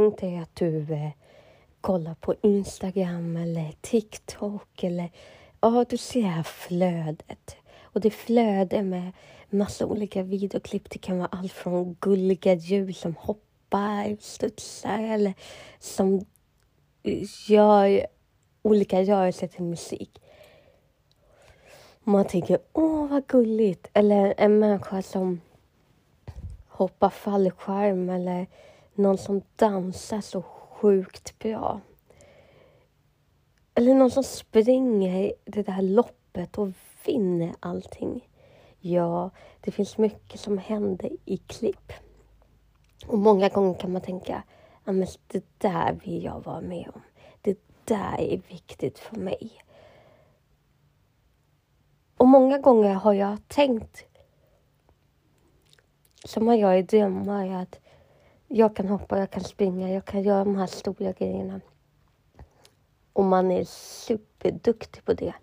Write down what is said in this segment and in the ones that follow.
Tänk dig att du eh, kollar på Instagram eller TikTok eller ja, du ser det här flödet. Och det flöde med massa olika videoklipp. Det kan vara allt från gulliga djur som hoppar, studsar eller som eh, gör olika rörelser till musik. Man tänker åh vad gulligt. Eller en människa som hoppar fallskärm eller någon som dansar så sjukt bra. Eller någon som springer det där loppet och vinner allting. Ja, det finns mycket som händer i klipp. Och många gånger kan man tänka, ja men det där vill jag vara med om. Det där är viktigt för mig. Och många gånger har jag tänkt, som man gör i drömmar, att jag kan hoppa, jag kan springa, jag kan göra de här stora grejerna. Och man är superduktig på det.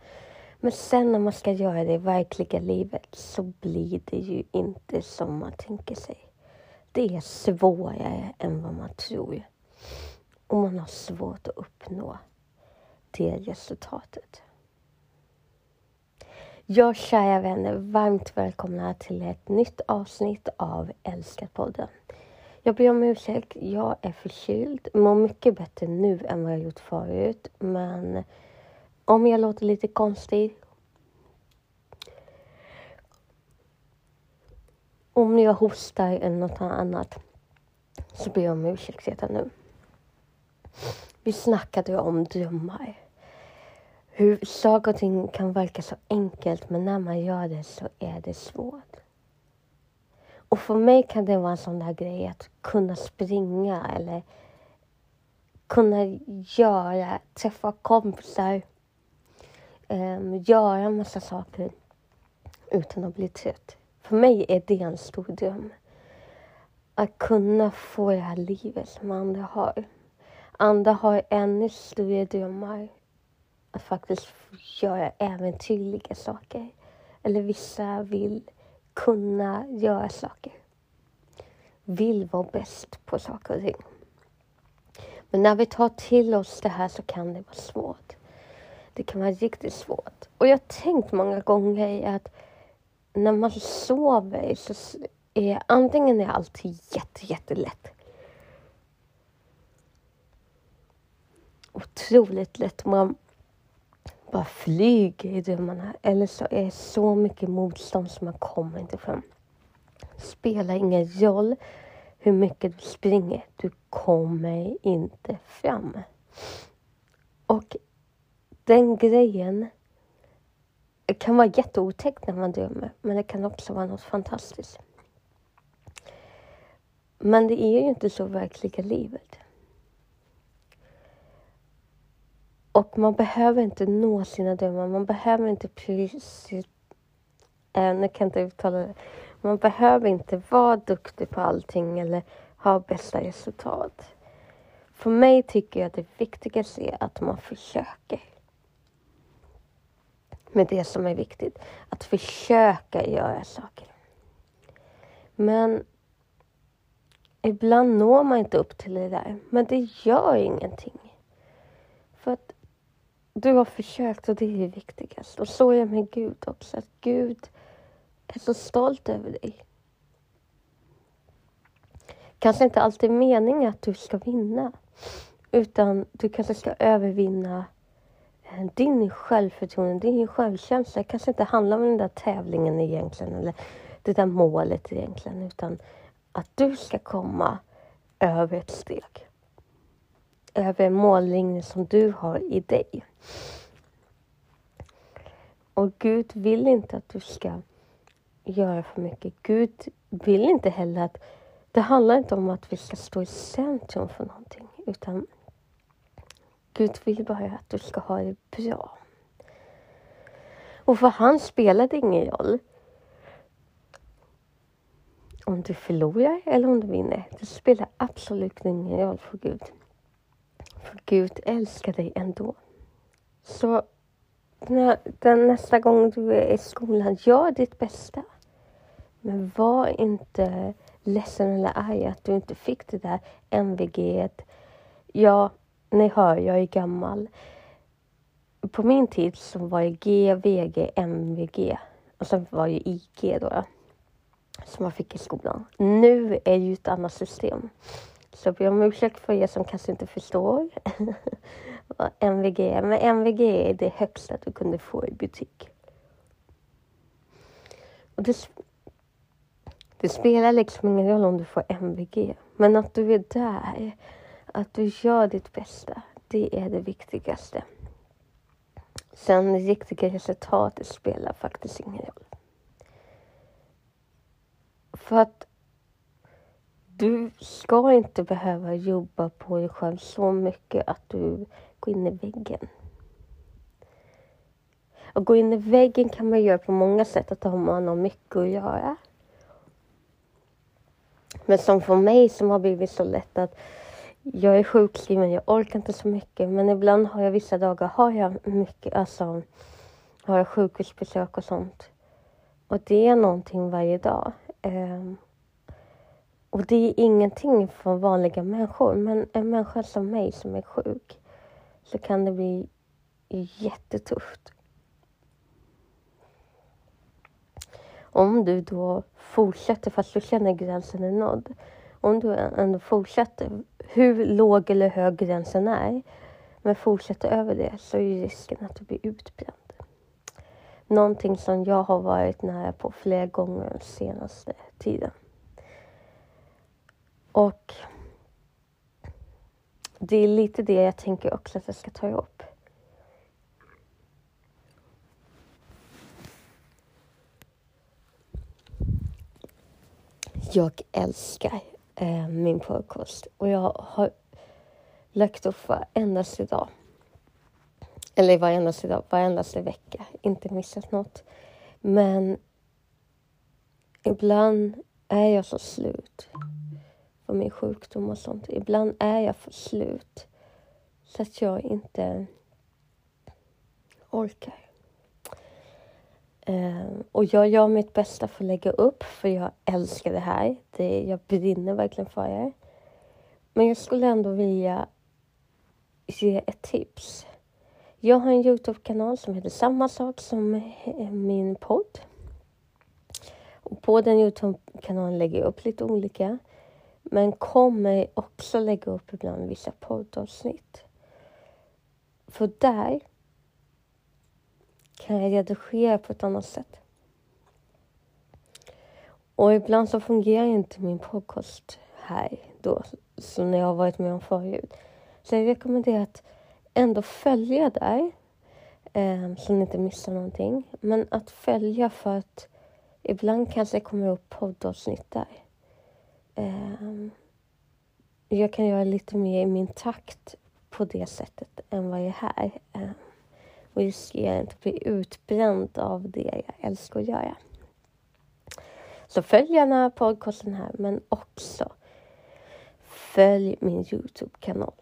Men sen när man ska göra det i verkliga livet så blir det ju inte som man tänker sig. Det är svårare än vad man tror. Och man har svårt att uppnå det resultatet. Ja, kära vänner, varmt välkomna till ett nytt avsnitt av Älskarpodden. Jag ber om ursäkt, jag är förkyld, mår mycket bättre nu än vad jag gjort förut, men om jag låter lite konstig om jag hostar eller något annat så ber jag om ursäkt redan nu. Vi snackade om drömmar. Hur saker och ting kan verka så enkelt men när man gör det så är det svårt. Och för mig kan det vara en sån där grej att kunna springa eller kunna göra, träffa kompisar, um, göra en massa saker utan att bli trött. För mig är det en stor dröm. Att kunna få det här livet som andra har. Andra har ännu större drömmar. Att faktiskt göra äventyrliga saker. Eller vissa vill kunna göra saker. Vill vara bäst på saker och ting. Men när vi tar till oss det här så kan det vara svårt. Det kan vara riktigt svårt. Och jag har tänkt många gånger att när man sover så är antingen är allt jätte, jättelätt. Otroligt lätt. Man bara flyger i drömmarna. Eller så är det så mycket motstånd som man kommer inte fram. Spelar ingen roll hur mycket du springer. Du kommer inte fram. Och den grejen det kan vara jätteotäckt när man drömmer, men det kan också vara något fantastiskt. Men det är ju inte så verkliga livet. Och man behöver inte nå sina drömmar. Man behöver inte precis... Äh, nu kan jag inte uttala det. Man behöver inte vara duktig på allting eller ha bästa resultat. För mig tycker jag att det viktigaste är att man försöker med det som är viktigt. Att försöka göra saker. Men ibland når man inte upp till det där. Men det gör ingenting. För att du har försökt och det är det viktigaste. Och så är det med Gud också. Att Gud är så stolt över dig. Kanske inte alltid meningen att du ska vinna. Utan du kanske ska övervinna eh, din självförtroende, din självkänsla Det kanske inte handlar om den där tävlingen egentligen eller det där målet egentligen utan att du ska komma över ett steg. Över mållinjen som du har i dig. Och Gud vill inte att du ska göra för mycket. Gud vill inte heller att... Det handlar inte om att vi ska stå i centrum för någonting utan Gud vill bara att du ska ha det bra. Och för han spelar det ingen roll om du förlorar eller om du vinner. Det spelar absolut ingen roll för Gud. Gud älskar dig ändå. Så när, den nästa gång du är i skolan, gör ditt bästa. Men var inte ledsen eller arg att du inte fick det där MVG. Ja, ni hör, jag är gammal. På min tid så var det G, VG, MVG och sen var det IG då, som man fick i skolan. Nu är det ju ett annat system. Så jag ber om ursäkt för er som kanske inte förstår vad MVG är. Men MVG är det högsta du kunde få i butik. Och det, det spelar liksom ingen roll om du får MVG. Men att du är där, att du gör ditt bästa, det är det viktigaste. Sen riktiga resultatet spelar faktiskt ingen roll. För att du ska inte behöva jobba på dig själv så mycket att du går in i väggen. Att gå in i väggen kan man göra på många sätt, att man har mycket att göra. Men som för mig som har blivit så lätt att jag är sjukskriven, jag orkar inte så mycket men ibland har jag vissa dagar har jag mycket, alltså har jag sjukhusbesök och sånt. Och det är någonting varje dag. Um, och det är ingenting för vanliga människor men en människa som mig som är sjuk så kan det bli jättetufft. Om du då fortsätter fast du känner gränsen är nådd. Om du ändå fortsätter, hur låg eller hög gränsen är, men fortsätter över det så är risken att du blir utbränd. Någonting som jag har varit nära på flera gånger den senaste tiden. Och det är lite det jag tänker också att jag ska ta upp. Jag älskar eh, min podcast och jag har lagt upp varendaste dag. Eller varendaste dag, varendaste vecka. Inte missat något. Men ibland är jag så slut på min sjukdom och sånt. Ibland är jag för slut så att jag inte orkar. Uh, och jag gör mitt bästa för att lägga upp, för jag älskar det här. Det, jag brinner verkligen för det. Men jag skulle ändå vilja ge ett tips. Jag har en Youtube-kanal som heter samma sak som eh, min podd. Och på den Youtube-kanalen lägger jag upp lite olika. Men kommer också lägga upp ibland vissa poddavsnitt. För där kan jag redigera på ett annat sätt. Och ibland så fungerar inte min podcast här då, som när jag har varit med om förut. Så jag rekommenderar att ändå följa där, eh, så ni inte missar någonting. Men att följa för att ibland kanske det kommer upp poddavsnitt där. Eh, jag kan göra lite mer i min takt på det sättet än vad jag är här. Eh, och riskerar inte att bli utbränd av det jag älskar att göra. Så följ gärna podcasten här, men också följ min Youtube-kanal.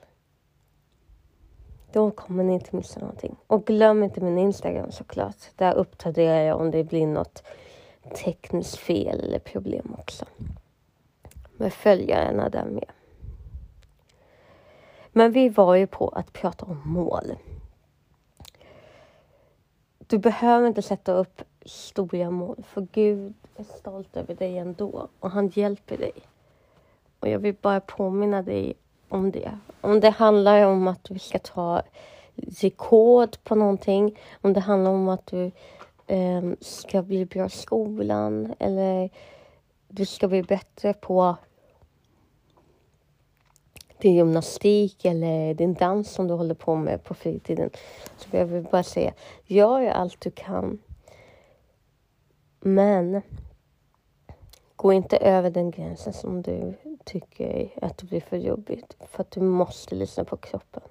Då kommer ni inte missa någonting. Och glöm inte min Instagram såklart. Där uppdaterar jag om det blir något tekniskt fel eller problem också. Men följarna där med. Men vi var ju på att prata om mål du behöver inte sätta upp stora mål, för Gud är stolt över dig ändå och han hjälper dig. Och jag vill bara påminna dig om det. Om det handlar om att du ska ta rekord på någonting, om det handlar om att du eh, ska bli bra i skolan eller du ska bli bättre på din gymnastik eller din dans som du håller på med på fritiden. Så jag vill bara säga, gör allt du kan. Men gå inte över den gränsen som du tycker att det blir för jobbigt. För att du måste lyssna på kroppen.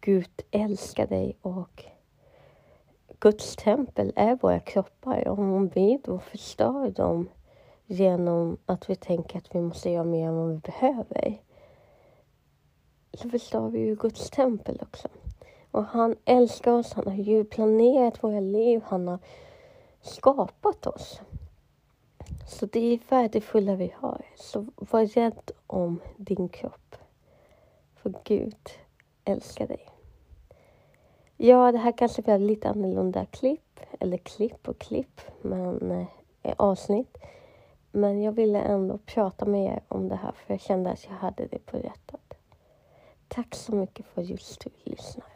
Gud älskar dig och Guds tempel är våra kroppar. Om vi då förstör dem genom att vi tänker att vi måste göra mer än vad vi behöver så förstör vi ju Guds tempel också. Och han älskar oss, han har ju planerat våra liv, han har skapat oss. Så det är värdefulla vi har. Så var rädd om din kropp. För Gud älskar dig. Ja, det här kanske blir lite annorlunda klipp, eller klipp och klipp, men eh, avsnitt. Men jag ville ändå prata med er om det här för jag kände att jag hade det på hjärtat. Tack så mycket för just att du lyssnar.